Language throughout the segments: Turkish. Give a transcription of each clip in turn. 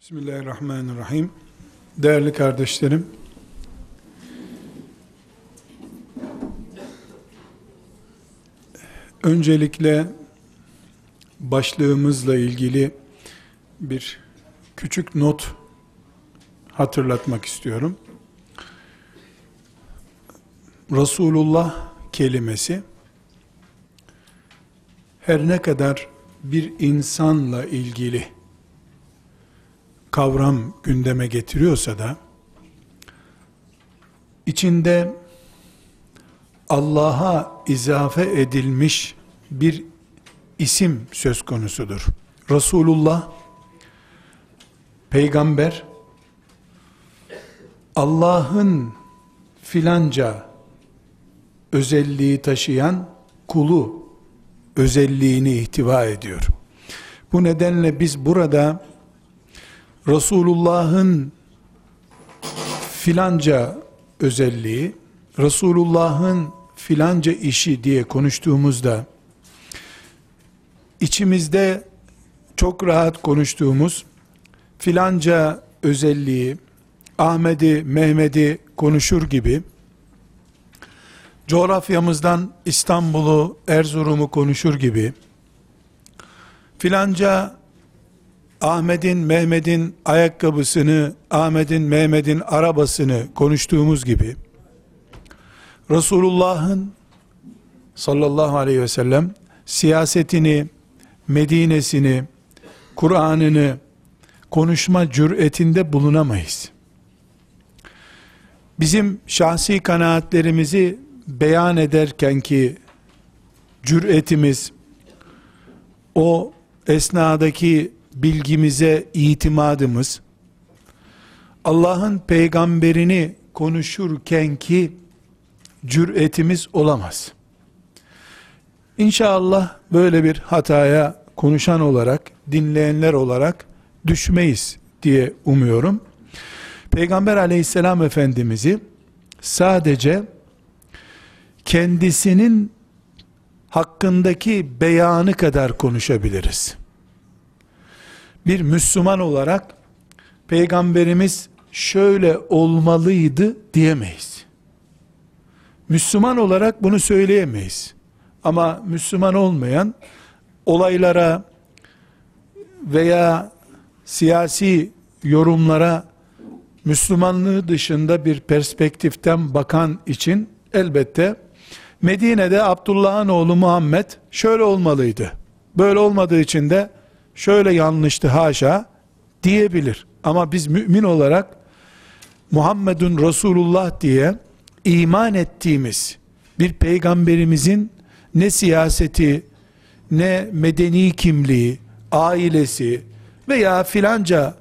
Bismillahirrahmanirrahim. Değerli kardeşlerim, öncelikle başlığımızla ilgili bir küçük not hatırlatmak istiyorum. Resulullah kelimesi her ne kadar bir insanla ilgili kavram gündeme getiriyorsa da içinde Allah'a izafe edilmiş bir isim söz konusudur. Resulullah peygamber Allah'ın filanca özelliği taşıyan kulu özelliğini ihtiva ediyor. Bu nedenle biz burada Resulullah'ın filanca özelliği, Resulullah'ın filanca işi diye konuştuğumuzda içimizde çok rahat konuştuğumuz filanca özelliği, Ahmet'i, Mehmet'i konuşur gibi coğrafyamızdan İstanbul'u, Erzurum'u konuşur gibi filanca Ahmet'in, Mehmet'in ayakkabısını, Ahmet'in, Mehmet'in arabasını konuştuğumuz gibi Resulullah'ın sallallahu aleyhi ve sellem siyasetini, Medine'sini, Kur'an'ını konuşma cüretinde bulunamayız. Bizim şahsi kanaatlerimizi beyan ederken ki cüretimiz o esnadaki bilgimize itimadımız Allah'ın peygamberini konuşurken ki cüretimiz olamaz. İnşallah böyle bir hataya konuşan olarak, dinleyenler olarak düşmeyiz diye umuyorum. Peygamber aleyhisselam efendimizi sadece kendisinin hakkındaki beyanı kadar konuşabiliriz. Bir Müslüman olarak peygamberimiz şöyle olmalıydı diyemeyiz. Müslüman olarak bunu söyleyemeyiz. Ama Müslüman olmayan olaylara veya siyasi yorumlara Müslümanlığı dışında bir perspektiften bakan için elbette Medine'de Abdullah'ın oğlu Muhammed şöyle olmalıydı. Böyle olmadığı için de şöyle yanlıştı haşa diyebilir. Ama biz mümin olarak Muhammedun Resulullah diye iman ettiğimiz bir peygamberimizin ne siyaseti, ne medeni kimliği, ailesi veya filanca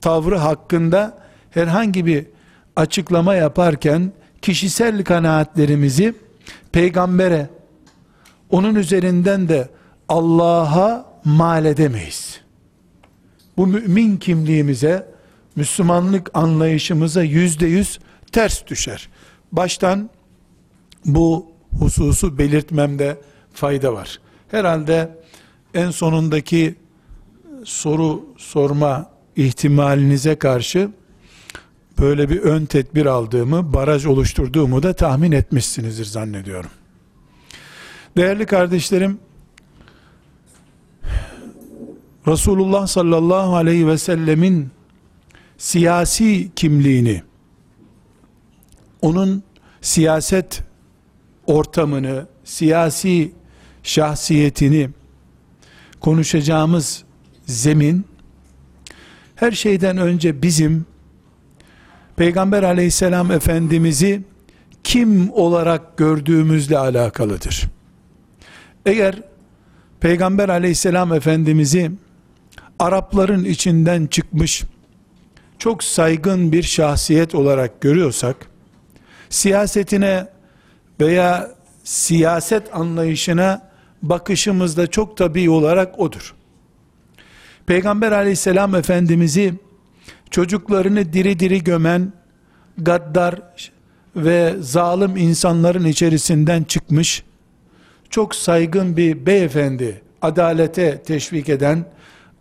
tavrı hakkında herhangi bir açıklama yaparken kişisel kanaatlerimizi peygambere, onun üzerinden de Allah'a mal edemeyiz. Bu mümin kimliğimize, Müslümanlık anlayışımıza yüzde yüz ters düşer. Baştan bu hususu belirtmemde fayda var. Herhalde en sonundaki soru sorma ihtimalinize karşı böyle bir ön tedbir aldığımı, baraj oluşturduğumu da tahmin etmişsinizdir zannediyorum. Değerli kardeşlerim, Resulullah sallallahu aleyhi ve sellemin siyasi kimliğini, onun siyaset ortamını, siyasi şahsiyetini konuşacağımız zemin, her şeyden önce bizim Peygamber aleyhisselam efendimizi kim olarak gördüğümüzle alakalıdır. Eğer Peygamber aleyhisselam efendimizi Arapların içinden çıkmış çok saygın bir şahsiyet olarak görüyorsak siyasetine veya siyaset anlayışına bakışımızda çok tabii olarak odur. Peygamber aleyhisselam efendimizi çocuklarını diri diri gömen gaddar ve zalim insanların içerisinden çıkmış çok saygın bir beyefendi adalete teşvik eden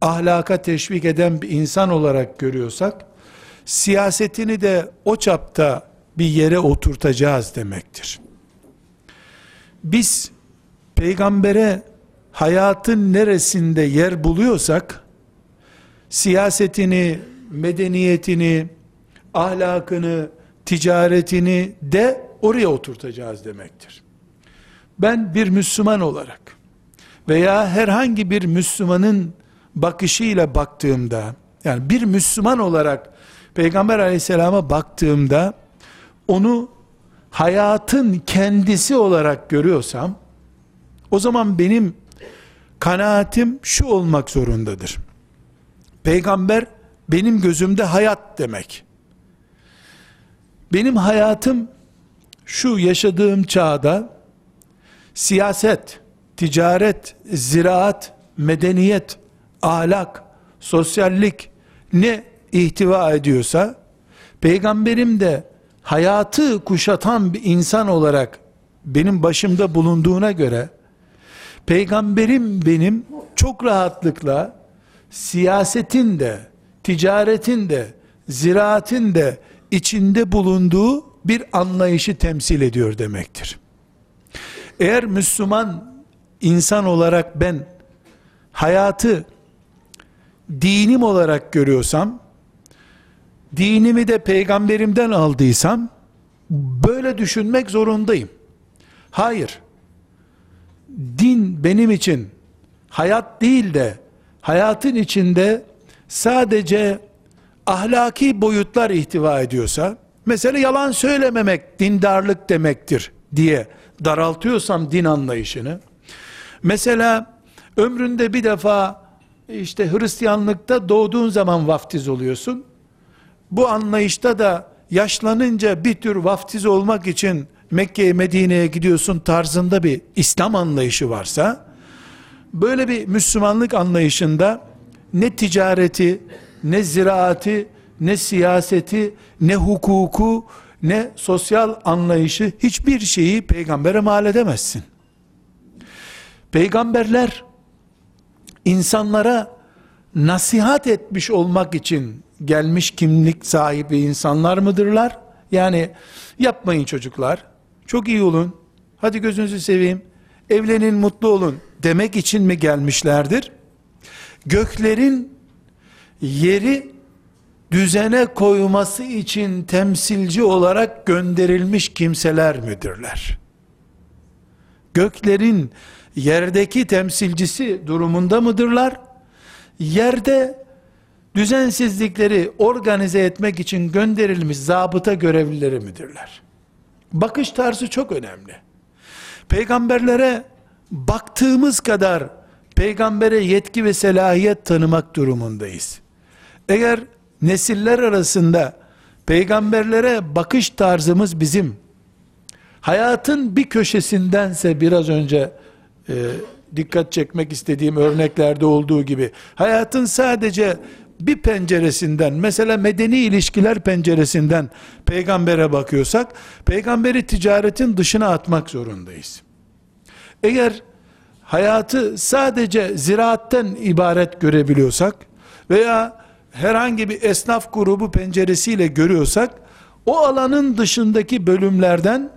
ahlaka teşvik eden bir insan olarak görüyorsak, siyasetini de o çapta bir yere oturtacağız demektir. Biz peygambere hayatın neresinde yer buluyorsak, siyasetini, medeniyetini, ahlakını, ticaretini de oraya oturtacağız demektir. Ben bir Müslüman olarak veya herhangi bir Müslümanın bakışıyla baktığımda, yani bir Müslüman olarak Peygamber aleyhisselama baktığımda, onu hayatın kendisi olarak görüyorsam, o zaman benim kanaatim şu olmak zorundadır. Peygamber benim gözümde hayat demek. Benim hayatım şu yaşadığım çağda siyaset, ticaret, ziraat, medeniyet, ahlak, sosyallik ne ihtiva ediyorsa peygamberim de hayatı kuşatan bir insan olarak benim başımda bulunduğuna göre peygamberim benim çok rahatlıkla siyasetin de ticaretin de ziraatin de içinde bulunduğu bir anlayışı temsil ediyor demektir. Eğer Müslüman insan olarak ben hayatı dinim olarak görüyorsam, dinimi de peygamberimden aldıysam, böyle düşünmek zorundayım. Hayır, din benim için hayat değil de, hayatın içinde sadece ahlaki boyutlar ihtiva ediyorsa, mesela yalan söylememek dindarlık demektir diye daraltıyorsam din anlayışını, mesela ömründe bir defa işte Hristiyanlıkta doğduğun zaman vaftiz oluyorsun. Bu anlayışta da yaşlanınca bir tür vaftiz olmak için Mekke'ye Medine'ye gidiyorsun tarzında bir İslam anlayışı varsa, böyle bir Müslümanlık anlayışında ne ticareti, ne ziraati, ne siyaseti, ne hukuku, ne sosyal anlayışı hiçbir şeyi peygambere mal edemezsin. Peygamberler insanlara nasihat etmiş olmak için gelmiş kimlik sahibi insanlar mıdırlar? Yani yapmayın çocuklar, çok iyi olun, hadi gözünüzü seveyim, evlenin mutlu olun demek için mi gelmişlerdir? Göklerin yeri düzene koyması için temsilci olarak gönderilmiş kimseler midirler? Göklerin yerdeki temsilcisi durumunda mıdırlar? Yerde düzensizlikleri organize etmek için gönderilmiş zabıta görevlileri midirler? Bakış tarzı çok önemli. Peygamberlere baktığımız kadar peygambere yetki ve selahiyet tanımak durumundayız. Eğer nesiller arasında peygamberlere bakış tarzımız bizim hayatın bir köşesindense biraz önce e, dikkat çekmek istediğim örneklerde olduğu gibi hayatın sadece bir penceresinden mesela medeni ilişkiler penceresinden peygambere bakıyorsak peygamberi ticaretin dışına atmak zorundayız. Eğer hayatı sadece ziraatten ibaret görebiliyorsak veya herhangi bir esnaf grubu penceresiyle görüyorsak o alanın dışındaki bölümlerden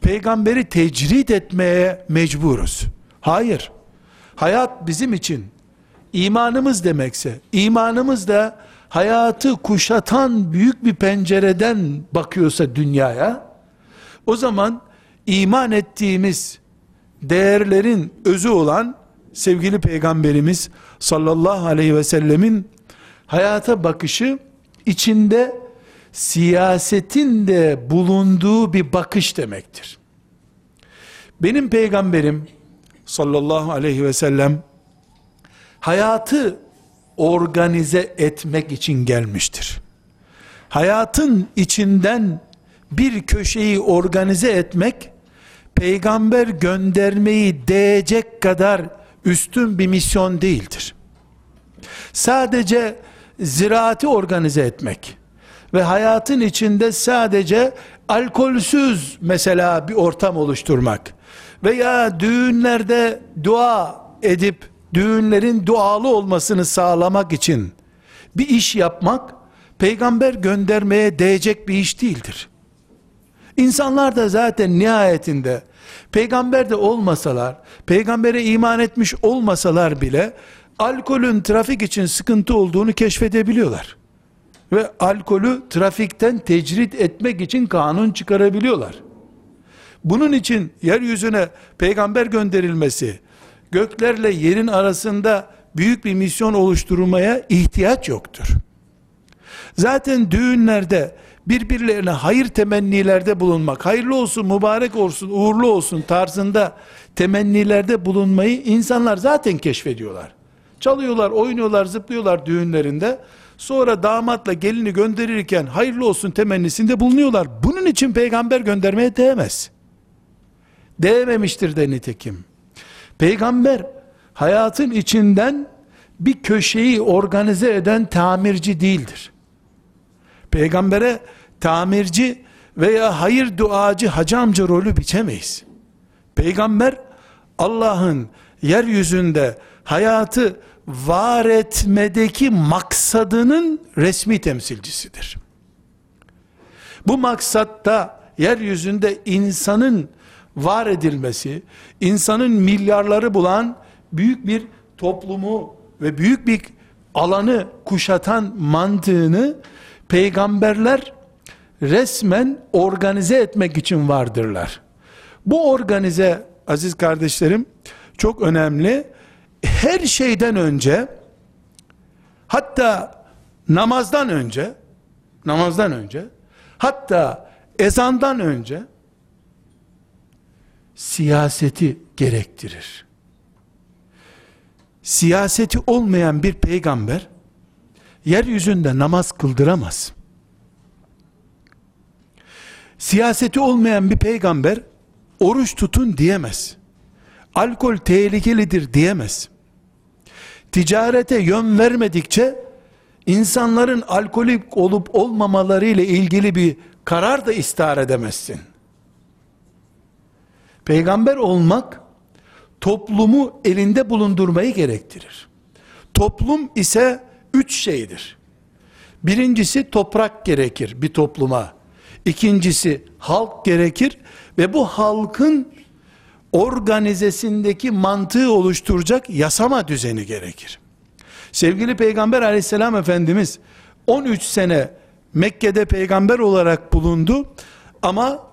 peygamberi tecrit etmeye mecburuz. Hayır. Hayat bizim için imanımız demekse, imanımız da hayatı kuşatan büyük bir pencereden bakıyorsa dünyaya, o zaman iman ettiğimiz değerlerin özü olan sevgili peygamberimiz sallallahu aleyhi ve sellemin hayata bakışı içinde siyasetin de bulunduğu bir bakış demektir. Benim peygamberim sallallahu aleyhi ve sellem hayatı organize etmek için gelmiştir. Hayatın içinden bir köşeyi organize etmek peygamber göndermeyi değecek kadar üstün bir misyon değildir. Sadece ziraati organize etmek ve hayatın içinde sadece alkolsüz mesela bir ortam oluşturmak veya düğünlerde dua edip düğünlerin dualı olmasını sağlamak için bir iş yapmak peygamber göndermeye değecek bir iş değildir. İnsanlar da zaten nihayetinde peygamber de olmasalar, peygambere iman etmiş olmasalar bile alkolün trafik için sıkıntı olduğunu keşfedebiliyorlar. Ve alkolü trafikten tecrit etmek için kanun çıkarabiliyorlar. Bunun için yeryüzüne peygamber gönderilmesi, göklerle yerin arasında büyük bir misyon oluşturmaya ihtiyaç yoktur. Zaten düğünlerde birbirlerine hayır temennilerde bulunmak, hayırlı olsun, mübarek olsun, uğurlu olsun tarzında temennilerde bulunmayı insanlar zaten keşfediyorlar. Çalıyorlar, oynuyorlar, zıplıyorlar düğünlerinde. Sonra damatla gelini gönderirken hayırlı olsun temennisinde bulunuyorlar. Bunun için peygamber göndermeye değmez. Değmemiştir de nitekim. Peygamber hayatın içinden bir köşeyi organize eden tamirci değildir. Peygambere tamirci veya hayır duacı hacı amca rolü biçemeyiz. Peygamber Allah'ın yeryüzünde hayatı var etmedeki maksadının resmi temsilcisidir. Bu maksatta yeryüzünde insanın var edilmesi, insanın milyarları bulan büyük bir toplumu ve büyük bir alanı kuşatan mantığını peygamberler resmen organize etmek için vardırlar. Bu organize aziz kardeşlerim çok önemli. Her şeyden önce hatta namazdan önce namazdan önce hatta ezandan önce siyaseti gerektirir. Siyaseti olmayan bir peygamber yeryüzünde namaz kıldıramaz. Siyaseti olmayan bir peygamber oruç tutun diyemez. Alkol tehlikelidir diyemez. Ticarete yön vermedikçe insanların alkolik olup olmamaları ile ilgili bir karar da istar edemezsin. Peygamber olmak toplumu elinde bulundurmayı gerektirir. Toplum ise üç şeydir. Birincisi toprak gerekir bir topluma. İkincisi halk gerekir ve bu halkın organizesindeki mantığı oluşturacak yasama düzeni gerekir. Sevgili Peygamber aleyhisselam Efendimiz 13 sene Mekke'de peygamber olarak bulundu ama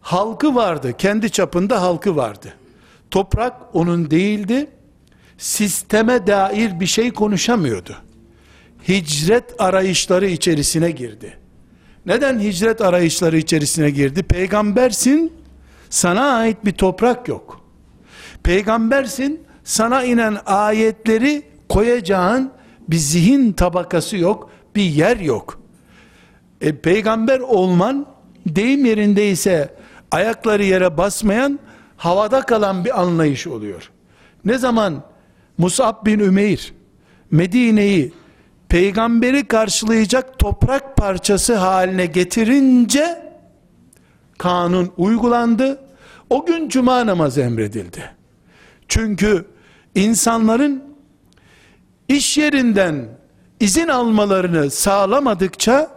halkı vardı. Kendi çapında halkı vardı. Toprak onun değildi. Sisteme dair bir şey konuşamıyordu. Hicret arayışları içerisine girdi. Neden hicret arayışları içerisine girdi? Peygambersin, sana ait bir toprak yok. Peygambersin, sana inen ayetleri koyacağın bir zihin tabakası yok, bir yer yok. E, peygamber olman deyim yerindeyse ayakları yere basmayan havada kalan bir anlayış oluyor. Ne zaman Musab bin Ümeyr Medine'yi peygamberi karşılayacak toprak parçası haline getirince kanun uygulandı. O gün cuma namazı emredildi. Çünkü insanların iş yerinden izin almalarını sağlamadıkça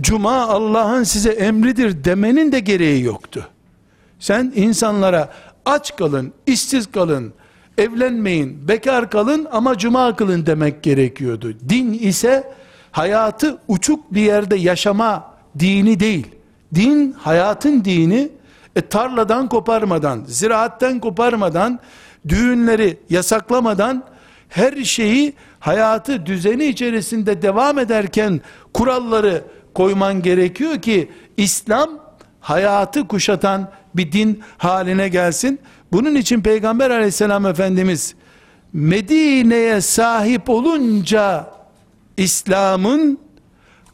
cuma Allah'ın size emridir demenin de gereği yoktu. Sen insanlara aç kalın, işsiz kalın, evlenmeyin, bekar kalın ama cuma kılın demek gerekiyordu. Din ise hayatı uçuk bir yerde yaşama dini değil. Din hayatın dini e, tarladan koparmadan, ziraatten koparmadan, düğünleri yasaklamadan her şeyi hayatı düzeni içerisinde devam ederken kuralları koyman gerekiyor ki İslam hayatı kuşatan bir din haline gelsin. Bunun için Peygamber aleyhisselam Efendimiz Medine'ye sahip olunca İslam'ın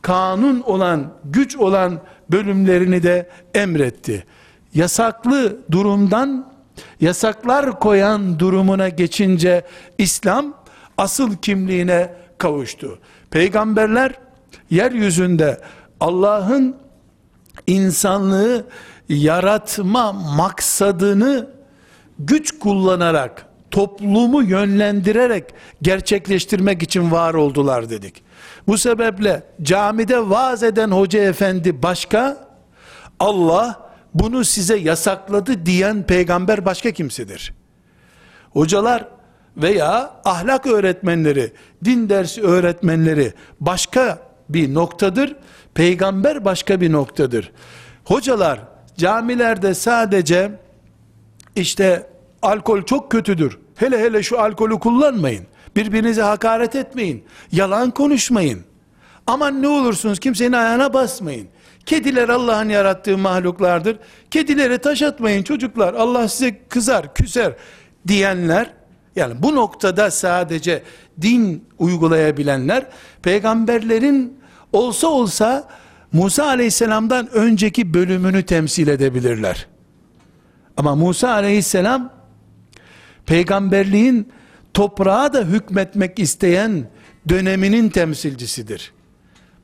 kanun olan, güç olan bölümlerini de emretti. Yasaklı durumdan yasaklar koyan durumuna geçince İslam asıl kimliğine kavuştu. Peygamberler yeryüzünde Allah'ın insanlığı yaratma maksadını güç kullanarak toplumu yönlendirerek gerçekleştirmek için var oldular dedik. Bu sebeple camide vaaz eden hoca efendi başka, Allah bunu size yasakladı diyen peygamber başka kimsedir. Hocalar veya ahlak öğretmenleri, din dersi öğretmenleri başka bir noktadır. Peygamber başka bir noktadır. Hocalar camilerde sadece işte alkol çok kötüdür. Hele hele şu alkolü kullanmayın. Birbirinize hakaret etmeyin. Yalan konuşmayın. Aman ne olursunuz kimsenin ayağına basmayın. Kediler Allah'ın yarattığı mahluklardır. Kedilere taş atmayın çocuklar. Allah size kızar, küser diyenler yani bu noktada sadece din uygulayabilenler peygamberlerin olsa olsa Musa aleyhisselamdan önceki bölümünü temsil edebilirler. Ama Musa aleyhisselam peygamberliğin toprağa da hükmetmek isteyen döneminin temsilcisidir.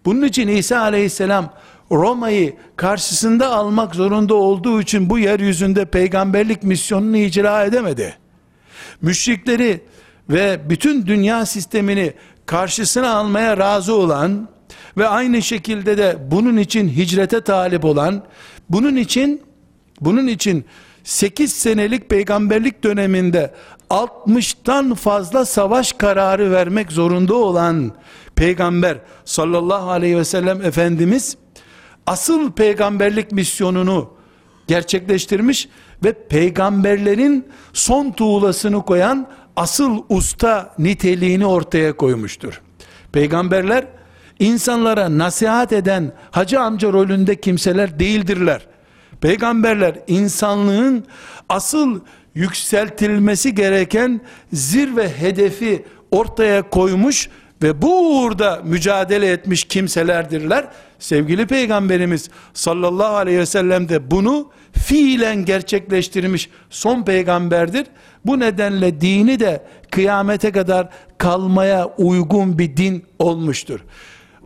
Bunun için İsa aleyhisselam Roma'yı karşısında almak zorunda olduğu için bu yeryüzünde peygamberlik misyonunu icra edemedi. Müşrikleri ve bütün dünya sistemini karşısına almaya razı olan ve aynı şekilde de bunun için hicrete talip olan, bunun için bunun için 8 senelik peygamberlik döneminde 60'tan fazla savaş kararı vermek zorunda olan peygamber sallallahu aleyhi ve sellem efendimiz asıl peygamberlik misyonunu gerçekleştirmiş ve peygamberlerin son tuğlasını koyan asıl usta niteliğini ortaya koymuştur. Peygamberler insanlara nasihat eden hacı amca rolünde kimseler değildirler. Peygamberler insanlığın asıl yükseltilmesi gereken zirve hedefi ortaya koymuş ve bu uğurda mücadele etmiş kimselerdirler. Sevgili Peygamberimiz sallallahu aleyhi ve sellem de bunu fiilen gerçekleştirmiş son peygamberdir. Bu nedenle dini de kıyamete kadar kalmaya uygun bir din olmuştur.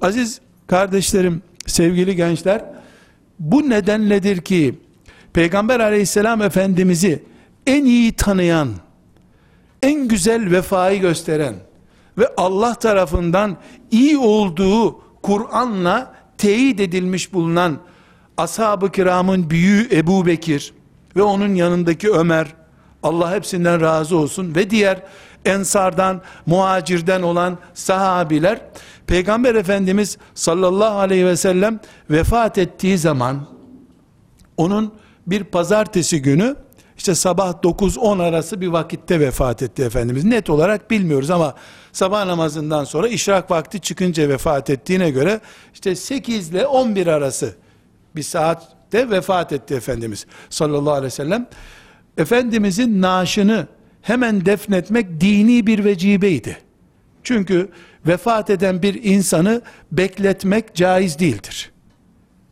Aziz kardeşlerim, sevgili gençler, bu nedenledir ki Peygamber aleyhisselam efendimizi en iyi tanıyan, en güzel vefayı gösteren ve Allah tarafından iyi olduğu Kur'an'la teyit edilmiş bulunan ashab-ı kiramın büyüğü Ebu Bekir ve onun yanındaki Ömer, Allah hepsinden razı olsun ve diğer ensardan, muhacirden olan sahabiler, Peygamber Efendimiz sallallahu aleyhi ve sellem vefat ettiği zaman, onun bir pazartesi günü, işte sabah 9-10 arası bir vakitte vefat etti Efendimiz. Net olarak bilmiyoruz ama sabah namazından sonra işrak vakti çıkınca vefat ettiğine göre işte 8 ile 11 arası bir saatte vefat etti Efendimiz sallallahu aleyhi ve sellem. Efendimizin naaşını hemen defnetmek dini bir vecibeydi. Çünkü vefat eden bir insanı bekletmek caiz değildir.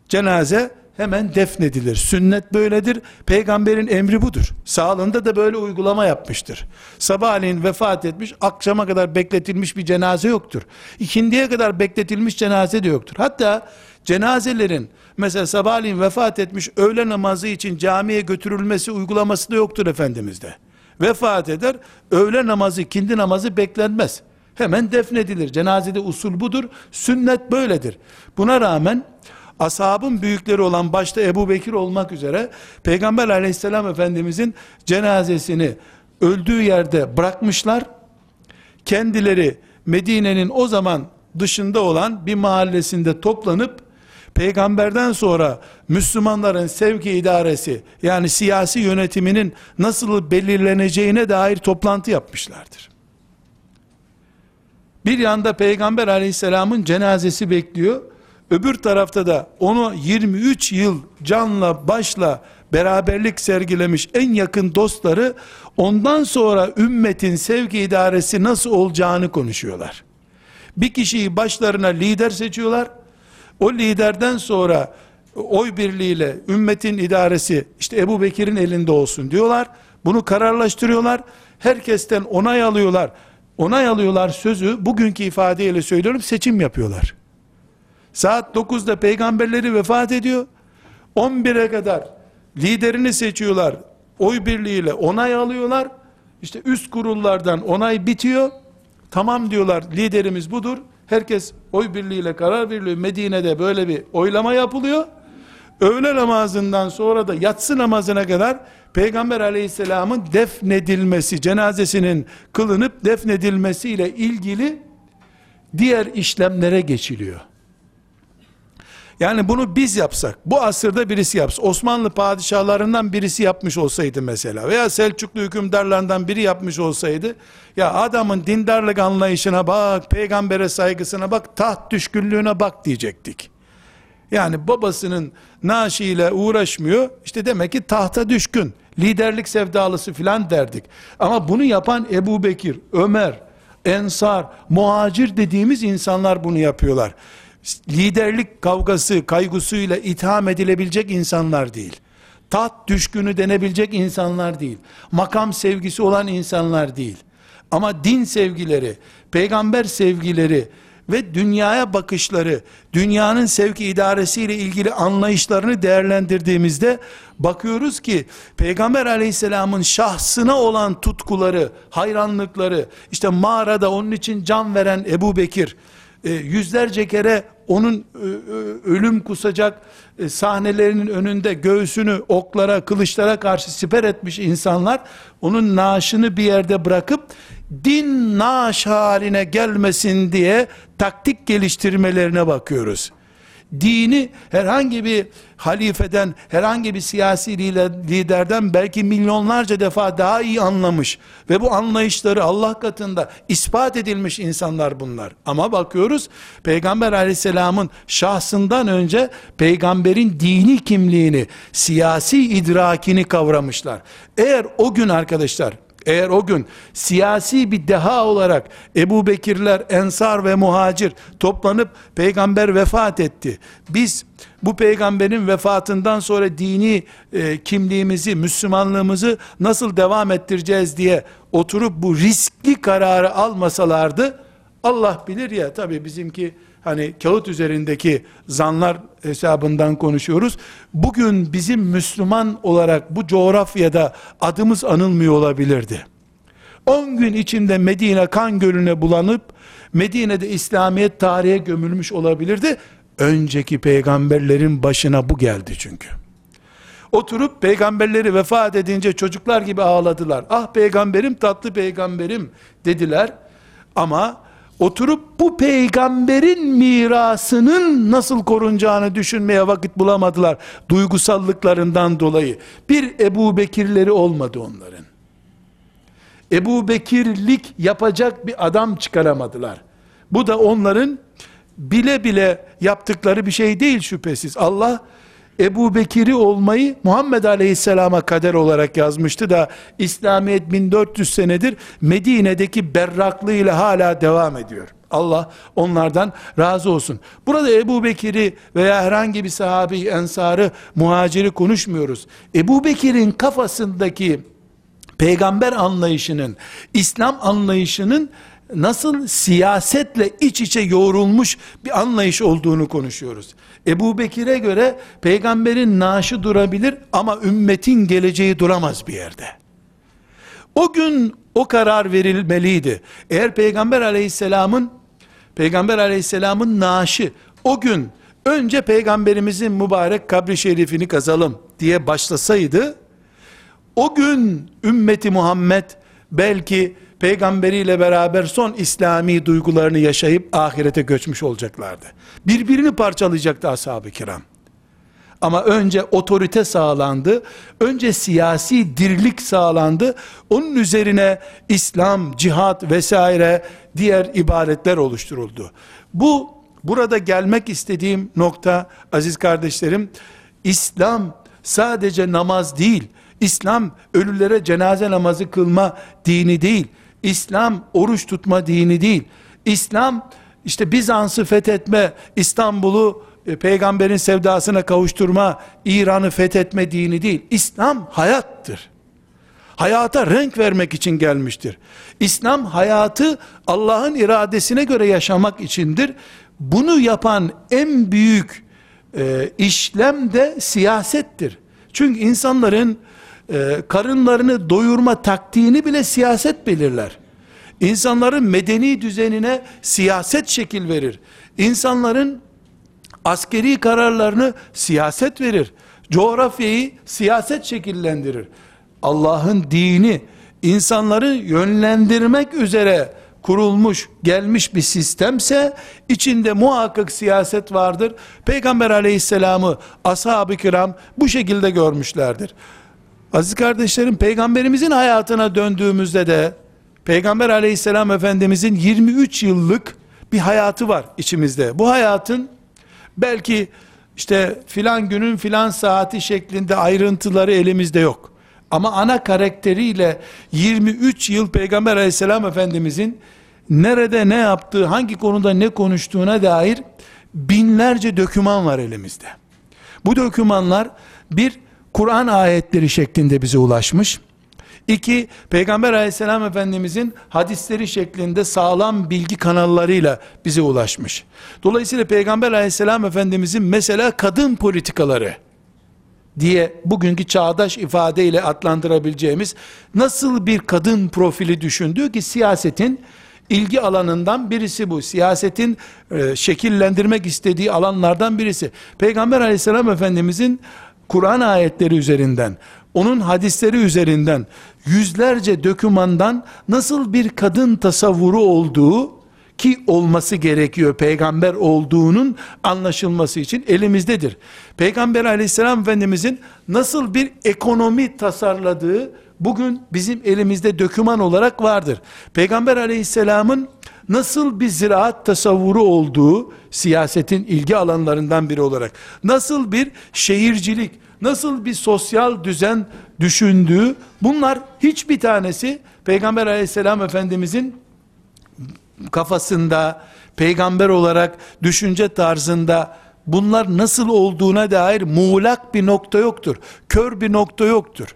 Cenaze hemen defnedilir. Sünnet böyledir. Peygamberin emri budur. Sağlığında da böyle uygulama yapmıştır. Sabahleyin vefat etmiş, akşama kadar bekletilmiş bir cenaze yoktur. İkindiye kadar bekletilmiş cenaze de yoktur. Hatta cenazelerin mesela sabahleyin vefat etmiş öğle namazı için camiye götürülmesi uygulaması da yoktur Efendimiz'de. Vefat eder, öğle namazı, kindi namazı beklenmez. Hemen defnedilir. Cenazede usul budur. Sünnet böyledir. Buna rağmen ashabın büyükleri olan başta Ebu Bekir olmak üzere Peygamber aleyhisselam efendimizin cenazesini öldüğü yerde bırakmışlar. Kendileri Medine'nin o zaman dışında olan bir mahallesinde toplanıp peygamberden sonra Müslümanların sevki idaresi yani siyasi yönetiminin nasıl belirleneceğine dair toplantı yapmışlardır. Bir yanda peygamber aleyhisselamın cenazesi bekliyor. Öbür tarafta da onu 23 yıl canla başla beraberlik sergilemiş en yakın dostları ondan sonra ümmetin sevgi idaresi nasıl olacağını konuşuyorlar. Bir kişiyi başlarına lider seçiyorlar. O liderden sonra oy birliğiyle ümmetin idaresi işte Ebu Bekir'in elinde olsun diyorlar. Bunu kararlaştırıyorlar. Herkesten onay alıyorlar. Onay alıyorlar sözü bugünkü ifadeyle söylüyorum seçim yapıyorlar. Saat 9'da peygamberleri vefat ediyor. 11'e kadar liderini seçiyorlar. Oy birliğiyle onay alıyorlar. İşte üst kurullardan onay bitiyor. Tamam diyorlar liderimiz budur. Herkes oy birliğiyle karar veriliyor. Medine'de böyle bir oylama yapılıyor. Öğle namazından sonra da yatsı namazına kadar Peygamber aleyhisselamın defnedilmesi, cenazesinin kılınıp defnedilmesiyle ilgili diğer işlemlere geçiliyor. Yani bunu biz yapsak, bu asırda birisi yapsa, Osmanlı padişahlarından birisi yapmış olsaydı mesela veya Selçuklu hükümdarlarından biri yapmış olsaydı, ya adamın dindarlık anlayışına bak, peygambere saygısına bak, taht düşkünlüğüne bak diyecektik. Yani babasının naaşiyle uğraşmıyor, işte demek ki tahta düşkün, liderlik sevdalısı filan derdik. Ama bunu yapan Ebu Bekir, Ömer, Ensar, muhacir dediğimiz insanlar bunu yapıyorlar liderlik kavgası, kaygısıyla itham edilebilecek insanlar değil. Tat düşkünü denebilecek insanlar değil. Makam sevgisi olan insanlar değil. Ama din sevgileri, peygamber sevgileri ve dünyaya bakışları, dünyanın sevki idaresiyle ilgili anlayışlarını değerlendirdiğimizde bakıyoruz ki Peygamber aleyhisselamın şahsına olan tutkuları, hayranlıkları, işte mağarada onun için can veren Ebu Bekir, e, yüzlerce kere onun e, e, ölüm kusacak sahnelerinin önünde göğsünü oklara, kılıçlara karşı siper etmiş insanlar onun naaşını bir yerde bırakıp din naaş haline gelmesin diye taktik geliştirmelerine bakıyoruz dini herhangi bir halifeden, herhangi bir siyasi liderden belki milyonlarca defa daha iyi anlamış ve bu anlayışları Allah katında ispat edilmiş insanlar bunlar. Ama bakıyoruz Peygamber aleyhisselamın şahsından önce peygamberin dini kimliğini, siyasi idrakini kavramışlar. Eğer o gün arkadaşlar eğer o gün siyasi bir deha olarak Ebu Bekirler, Ensar ve Muhacir toplanıp peygamber vefat etti. Biz bu peygamberin vefatından sonra dini e, kimliğimizi, Müslümanlığımızı nasıl devam ettireceğiz diye oturup bu riskli kararı almasalardı Allah bilir ya tabi bizimki hani kağıt üzerindeki zanlar hesabından konuşuyoruz. Bugün bizim Müslüman olarak bu coğrafyada adımız anılmıyor olabilirdi. 10 gün içinde Medine kan gölüne bulanıp Medine'de İslamiyet tarihe gömülmüş olabilirdi. Önceki peygamberlerin başına bu geldi çünkü. Oturup peygamberleri vefat edince çocuklar gibi ağladılar. Ah peygamberim tatlı peygamberim dediler. Ama oturup bu peygamberin mirasının nasıl korunacağını düşünmeye vakit bulamadılar. Duygusallıklarından dolayı. Bir Ebu Bekirleri olmadı onların. Ebu Bekirlik yapacak bir adam çıkaramadılar. Bu da onların bile bile yaptıkları bir şey değil şüphesiz. Allah Ebu Bekir'i olmayı Muhammed Aleyhisselam'a kader olarak yazmıştı da İslamiyet 1400 senedir Medine'deki berraklığıyla hala devam ediyor. Allah onlardan razı olsun. Burada Ebu Bekir'i veya herhangi bir sahabi, ensarı, muhaciri konuşmuyoruz. Ebu Bekir'in kafasındaki peygamber anlayışının, İslam anlayışının nasıl siyasetle iç içe yoğrulmuş bir anlayış olduğunu konuşuyoruz. Ebu Bekir'e göre peygamberin naaşı durabilir ama ümmetin geleceği duramaz bir yerde. O gün o karar verilmeliydi. Eğer peygamber aleyhisselamın peygamber aleyhisselamın naaşı o gün önce peygamberimizin mübarek kabri şerifini kazalım diye başlasaydı o gün ümmeti Muhammed belki peygamberiyle beraber son İslami duygularını yaşayıp ahirete göçmüş olacaklardı. Birbirini parçalayacaktı ashab-ı kiram. Ama önce otorite sağlandı, önce siyasi dirlik sağlandı, onun üzerine İslam, cihat vesaire diğer ibadetler oluşturuldu. Bu, burada gelmek istediğim nokta aziz kardeşlerim, İslam sadece namaz değil, İslam ölülere cenaze namazı kılma dini değil. İslam oruç tutma dini değil. İslam işte Bizans'ı fethetme, İstanbul'u e, peygamberin sevdasına kavuşturma, İran'ı fethetme dini değil. İslam hayattır. Hayata renk vermek için gelmiştir. İslam hayatı Allah'ın iradesine göre yaşamak içindir. Bunu yapan en büyük e, işlem de siyasettir. Çünkü insanların e, karınlarını doyurma taktiğini bile siyaset belirler. İnsanların medeni düzenine siyaset şekil verir. İnsanların askeri kararlarını siyaset verir. Coğrafyayı siyaset şekillendirir. Allah'ın dini insanları yönlendirmek üzere kurulmuş, gelmiş bir sistemse içinde muhakkak siyaset vardır. Peygamber aleyhisselamı ashab-ı kiram bu şekilde görmüşlerdir. Aziz kardeşlerim peygamberimizin hayatına döndüğümüzde de Peygamber aleyhisselam efendimizin 23 yıllık bir hayatı var içimizde. Bu hayatın belki işte filan günün filan saati şeklinde ayrıntıları elimizde yok. Ama ana karakteriyle 23 yıl Peygamber aleyhisselam efendimizin nerede ne yaptığı, hangi konuda ne konuştuğuna dair binlerce döküman var elimizde. Bu dökümanlar bir Kur'an ayetleri şeklinde bize ulaşmış. İki, Peygamber aleyhisselam efendimizin hadisleri şeklinde sağlam bilgi kanallarıyla bize ulaşmış. Dolayısıyla Peygamber aleyhisselam efendimizin mesela kadın politikaları, diye bugünkü çağdaş ifadeyle adlandırabileceğimiz nasıl bir kadın profili düşündüğü ki siyasetin ilgi alanından birisi bu. Siyasetin e, şekillendirmek istediği alanlardan birisi. Peygamber aleyhisselam efendimizin Kur'an ayetleri üzerinden, onun hadisleri üzerinden yüzlerce dökümandan nasıl bir kadın tasavvuru olduğu ki olması gerekiyor peygamber olduğunun anlaşılması için elimizdedir. Peygamber aleyhisselam efendimizin nasıl bir ekonomi tasarladığı bugün bizim elimizde döküman olarak vardır. Peygamber aleyhisselamın nasıl bir ziraat tasavvuru olduğu siyasetin ilgi alanlarından biri olarak nasıl bir şehircilik nasıl bir sosyal düzen düşündüğü bunlar hiçbir tanesi Peygamber aleyhisselam efendimizin kafasında, peygamber olarak düşünce tarzında bunlar nasıl olduğuna dair muğlak bir nokta yoktur. Kör bir nokta yoktur.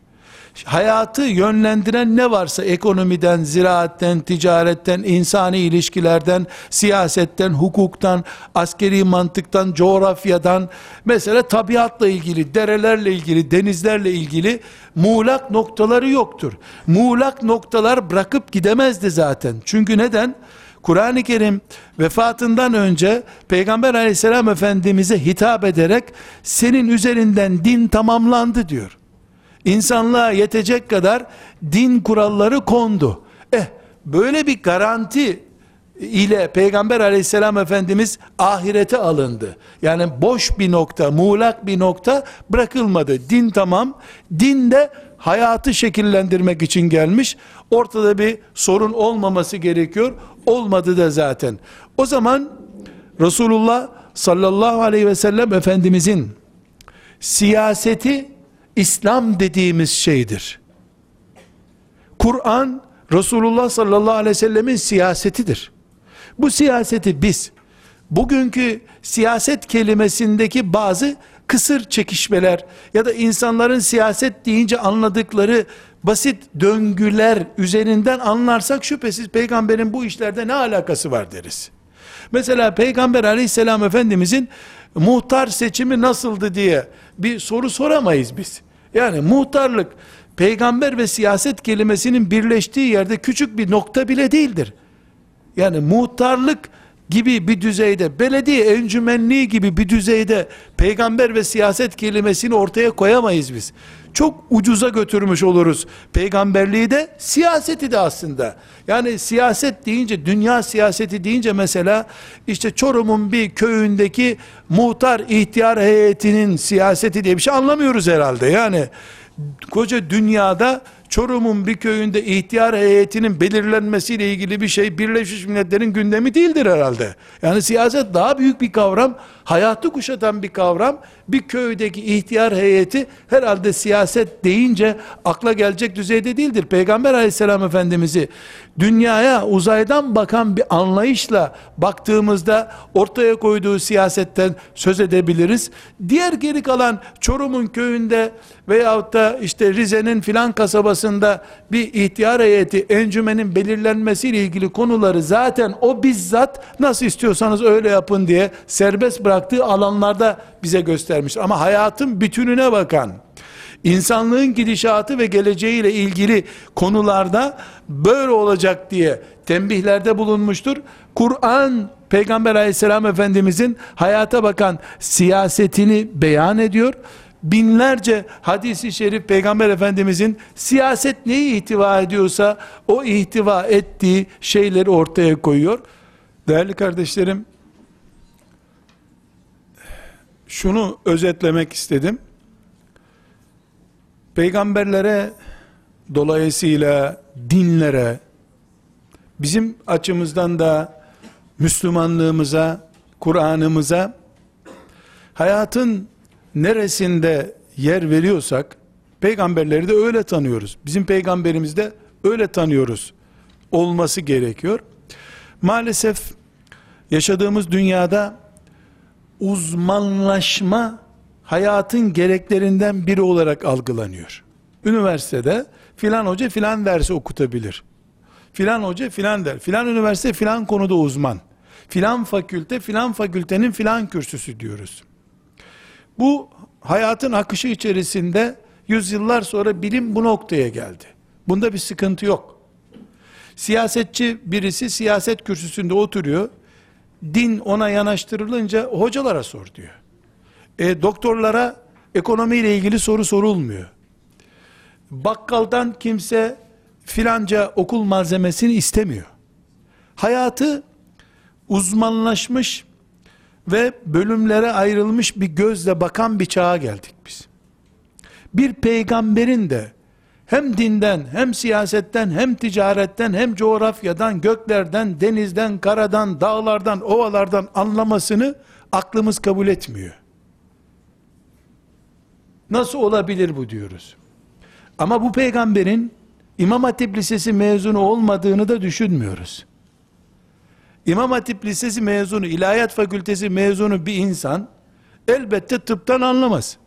Hayatı yönlendiren ne varsa ekonomiden, ziraatten, ticaretten, insani ilişkilerden, siyasetten, hukuktan, askeri mantıktan, coğrafyadan, mesela tabiatla ilgili, derelerle ilgili, denizlerle ilgili muğlak noktaları yoktur. Muğlak noktalar bırakıp gidemezdi zaten. Çünkü neden? Kur'an-ı Kerim vefatından önce Peygamber aleyhisselam efendimize hitap ederek senin üzerinden din tamamlandı diyor. İnsanlığa yetecek kadar din kuralları kondu. Eh böyle bir garanti ile Peygamber aleyhisselam efendimiz ahirete alındı. Yani boş bir nokta, muğlak bir nokta bırakılmadı. Din tamam. Din de hayatı şekillendirmek için gelmiş. Ortada bir sorun olmaması gerekiyor. Olmadı da zaten. O zaman Resulullah sallallahu aleyhi ve sellem Efendimizin siyaseti İslam dediğimiz şeydir. Kur'an Resulullah sallallahu aleyhi ve sellemin siyasetidir. Bu siyaseti biz bugünkü siyaset kelimesindeki bazı kısır çekişmeler ya da insanların siyaset deyince anladıkları basit döngüler üzerinden anlarsak şüphesiz peygamberin bu işlerde ne alakası var deriz. Mesela peygamber aleyhisselam efendimizin muhtar seçimi nasıldı diye bir soru soramayız biz. Yani muhtarlık peygamber ve siyaset kelimesinin birleştiği yerde küçük bir nokta bile değildir. Yani muhtarlık gibi bir düzeyde, belediye encümenliği gibi bir düzeyde peygamber ve siyaset kelimesini ortaya koyamayız biz. Çok ucuza götürmüş oluruz peygamberliği de, siyaseti de aslında. Yani siyaset deyince, dünya siyaseti deyince mesela, işte Çorum'un bir köyündeki muhtar ihtiyar heyetinin siyaseti diye bir şey anlamıyoruz herhalde. Yani koca dünyada Çorum'un bir köyünde ihtiyar heyetinin belirlenmesiyle ilgili bir şey Birleşmiş Milletler'in gündemi değildir herhalde. Yani siyaset daha büyük bir kavram, hayatı kuşatan bir kavram. Bir köydeki ihtiyar heyeti herhalde siyaset deyince akla gelecek düzeyde değildir. Peygamber aleyhisselam efendimizi dünyaya uzaydan bakan bir anlayışla baktığımızda ortaya koyduğu siyasetten söz edebiliriz. Diğer geri kalan Çorum'un köyünde veyahut da işte Rize'nin filan kasabasında bir ihtiyar heyeti encümenin belirlenmesiyle ilgili konuları zaten o bizzat nasıl istiyorsanız öyle yapın diye serbest bıraktığı alanlarda bize göstermiş. Ama hayatın bütününe bakan, insanlığın gidişatı ve geleceğiyle ilgili konularda böyle olacak diye tembihlerde bulunmuştur. Kur'an Peygamber aleyhisselam efendimizin hayata bakan siyasetini beyan ediyor. Binlerce hadisi şerif Peygamber Efendimizin siyaset neyi ihtiva ediyorsa o ihtiva ettiği şeyleri ortaya koyuyor. Değerli kardeşlerim, şunu özetlemek istedim. Peygamberlere dolayısıyla dinlere bizim açımızdan da Müslümanlığımıza, Kur'an'ımıza hayatın neresinde yer veriyorsak peygamberleri de öyle tanıyoruz. Bizim peygamberimizi de öyle tanıyoruz olması gerekiyor. Maalesef yaşadığımız dünyada uzmanlaşma hayatın gereklerinden biri olarak algılanıyor. Üniversitede filan hoca filan dersi okutabilir. Filan hoca filan der. Filan üniversite filan konuda uzman. Filan fakülte filan fakültenin filan kürsüsü diyoruz. Bu hayatın akışı içerisinde yüzyıllar sonra bilim bu noktaya geldi. Bunda bir sıkıntı yok. Siyasetçi birisi siyaset kürsüsünde oturuyor. Din ona yanaştırılınca hocalara sor diyor. E, doktorlara ekonomiyle ilgili soru sorulmuyor. Bakkaldan kimse filanca okul malzemesini istemiyor. Hayatı uzmanlaşmış ve bölümlere ayrılmış bir gözle bakan bir çağa geldik biz. Bir peygamberin de hem dinden, hem siyasetten, hem ticaretten, hem coğrafyadan, göklerden, denizden, karadan, dağlardan, ovalardan anlamasını aklımız kabul etmiyor. Nasıl olabilir bu diyoruz. Ama bu peygamberin İmam Hatip Lisesi mezunu olmadığını da düşünmüyoruz. İmam Hatip Lisesi mezunu, İlahiyat Fakültesi mezunu bir insan elbette tıptan anlamaz.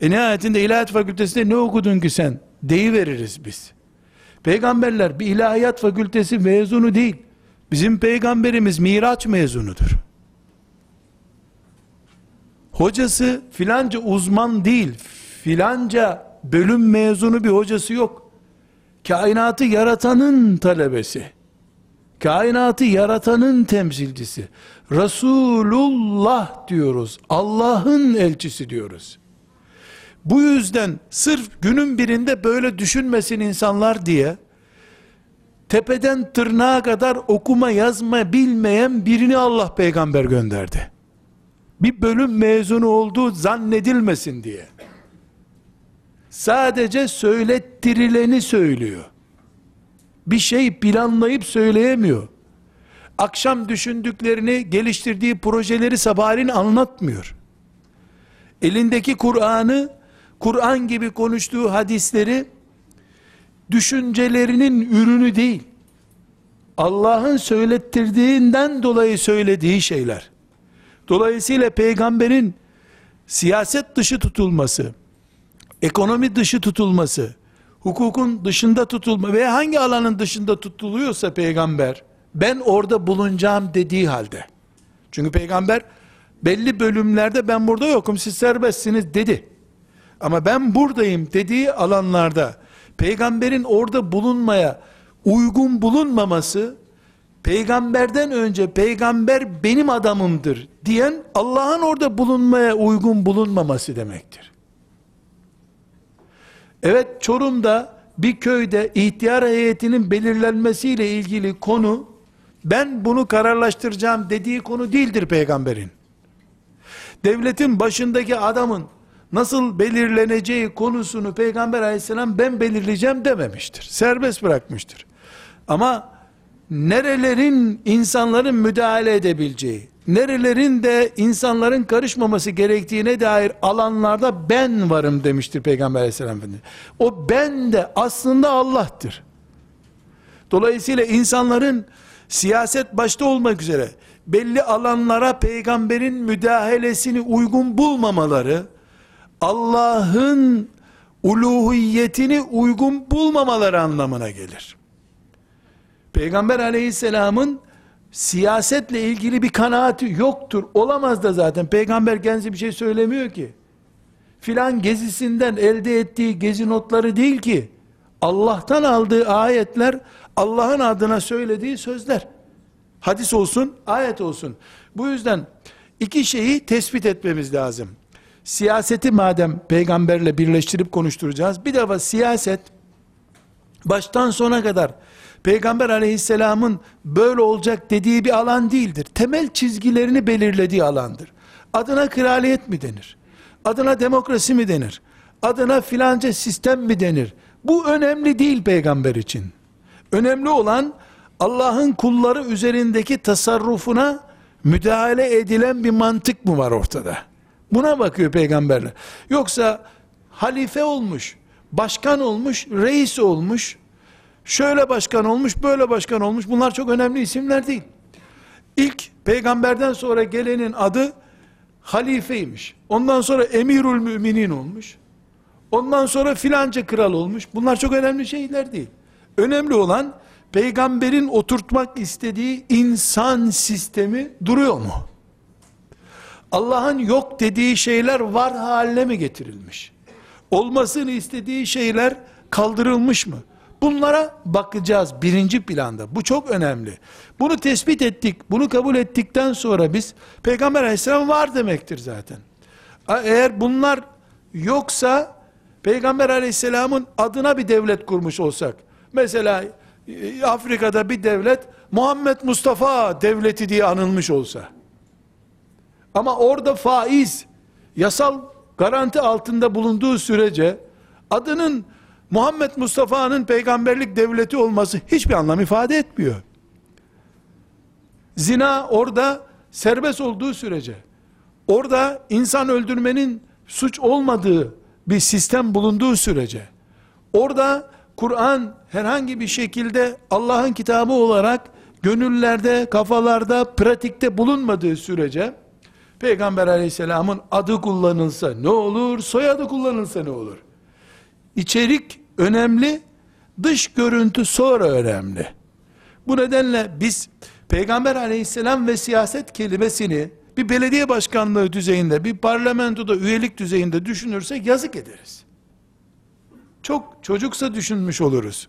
E nihayetinde İlahiyat Fakültesi'nde ne okudun ki sen? Deyiveririz biz. Peygamberler bir İlahiyat Fakültesi mezunu değil. Bizim peygamberimiz Miraç mezunudur. Hocası filanca uzman değil, filanca bölüm mezunu bir hocası yok. Kainatı yaratanın talebesi. Kainatı yaratanın temsilcisi. Resulullah diyoruz. Allah'ın elçisi diyoruz. Bu yüzden sırf günün birinde böyle düşünmesin insanlar diye tepeden tırnağa kadar okuma yazma bilmeyen birini Allah peygamber gönderdi. Bir bölüm mezunu olduğu zannedilmesin diye. Sadece söylettirileni söylüyor. Bir şey planlayıp söyleyemiyor. Akşam düşündüklerini, geliştirdiği projeleri sabahleyin anlatmıyor. Elindeki Kur'an'ı, Kur'an gibi konuştuğu hadisleri, düşüncelerinin ürünü değil, Allah'ın söylettirdiğinden dolayı söylediği şeyler. Dolayısıyla peygamberin siyaset dışı tutulması, ekonomi dışı tutulması, hukukun dışında tutulma veya hangi alanın dışında tutuluyorsa peygamber, ben orada bulunacağım dediği halde. Çünkü peygamber belli bölümlerde ben burada yokum siz serbestsiniz dedi. Ama ben buradayım dediği alanlarda peygamberin orada bulunmaya uygun bulunmaması peygamberden önce peygamber benim adamımdır diyen Allah'ın orada bulunmaya uygun bulunmaması demektir. Evet Çorum'da bir köyde ihtiyar heyetinin belirlenmesiyle ilgili konu ben bunu kararlaştıracağım dediği konu değildir peygamberin. Devletin başındaki adamın nasıl belirleneceği konusunu peygamber aleyhisselam ben belirleyeceğim dememiştir. Serbest bırakmıştır. Ama nerelerin insanların müdahale edebileceği, nerelerin de insanların karışmaması gerektiğine dair alanlarda ben varım demiştir Peygamber aleyhisselam Efendimiz. O ben de aslında Allah'tır. Dolayısıyla insanların siyaset başta olmak üzere belli alanlara peygamberin müdahalesini uygun bulmamaları, Allah'ın uluhiyetini uygun bulmamaları anlamına gelir. Peygamber aleyhisselamın siyasetle ilgili bir kanaati yoktur. Olamaz da zaten. Peygamber kendisi bir şey söylemiyor ki. filan gezisinden elde ettiği gezi notları değil ki. Allah'tan aldığı ayetler, Allah'ın adına söylediği sözler. Hadis olsun, ayet olsun. Bu yüzden iki şeyi tespit etmemiz lazım. Siyaseti madem peygamberle birleştirip konuşturacağız. Bir defa siyaset baştan sona kadar Peygamber aleyhisselamın böyle olacak dediği bir alan değildir. Temel çizgilerini belirlediği alandır. Adına kraliyet mi denir? Adına demokrasi mi denir? Adına filanca sistem mi denir? Bu önemli değil peygamber için. Önemli olan Allah'ın kulları üzerindeki tasarrufuna müdahale edilen bir mantık mı var ortada? Buna bakıyor peygamberler. Yoksa halife olmuş, başkan olmuş, reis olmuş, şöyle başkan olmuş, böyle başkan olmuş. Bunlar çok önemli isimler değil. İlk peygamberden sonra gelenin adı halifeymiş. Ondan sonra emirül müminin olmuş. Ondan sonra filanca kral olmuş. Bunlar çok önemli şeyler değil. Önemli olan peygamberin oturtmak istediği insan sistemi duruyor mu? Allah'ın yok dediği şeyler var haline mi getirilmiş? Olmasını istediği şeyler kaldırılmış mı? Bunlara bakacağız birinci planda. Bu çok önemli. Bunu tespit ettik, bunu kabul ettikten sonra biz Peygamber aleyhisselam var demektir zaten. Eğer bunlar yoksa Peygamber aleyhisselamın adına bir devlet kurmuş olsak, mesela e, Afrika'da bir devlet Muhammed Mustafa devleti diye anılmış olsa, ama orada faiz yasal garanti altında bulunduğu sürece adının Muhammed Mustafa'nın peygamberlik devleti olması hiçbir anlam ifade etmiyor. Zina orada serbest olduğu sürece, orada insan öldürmenin suç olmadığı bir sistem bulunduğu sürece, orada Kur'an herhangi bir şekilde Allah'ın kitabı olarak gönüllerde, kafalarda, pratikte bulunmadığı sürece, Peygamber aleyhisselamın adı kullanılsa ne olur, soyadı kullanılsa ne olur? İçerik önemli, dış görüntü sonra önemli. Bu nedenle biz Peygamber aleyhisselam ve siyaset kelimesini bir belediye başkanlığı düzeyinde, bir parlamentoda üyelik düzeyinde düşünürsek yazık ederiz. Çok çocuksa düşünmüş oluruz.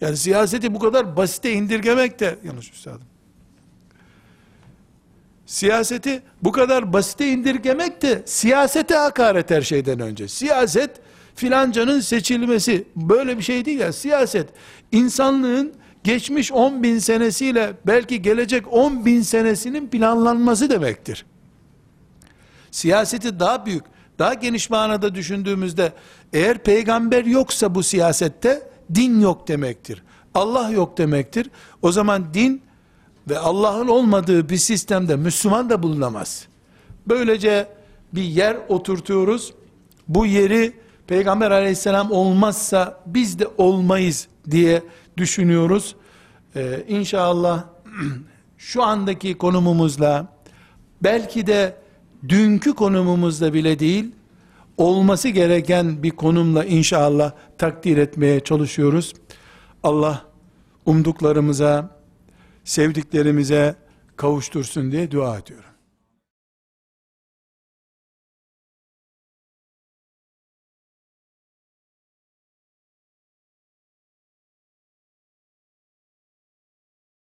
Yani siyaseti bu kadar basite indirgemek de yanlış üstadım. Siyaseti bu kadar basite indirgemek de siyasete hakaret her şeyden önce. Siyaset filancanın seçilmesi böyle bir şey değil ya. Siyaset insanlığın geçmiş 10 bin senesiyle belki gelecek 10 bin senesinin planlanması demektir. Siyaseti daha büyük, daha geniş manada düşündüğümüzde eğer peygamber yoksa bu siyasette din yok demektir. Allah yok demektir. O zaman din ve Allah'ın olmadığı bir sistemde Müslüman da bulunamaz. Böylece bir yer oturtuyoruz. Bu yeri Peygamber aleyhisselam olmazsa biz de olmayız diye düşünüyoruz. Ee, inşallah şu andaki konumumuzla belki de dünkü konumumuzla bile değil olması gereken bir konumla inşallah takdir etmeye çalışıyoruz. Allah umduklarımıza sevdiklerimize kavuştursun diye dua ediyorum.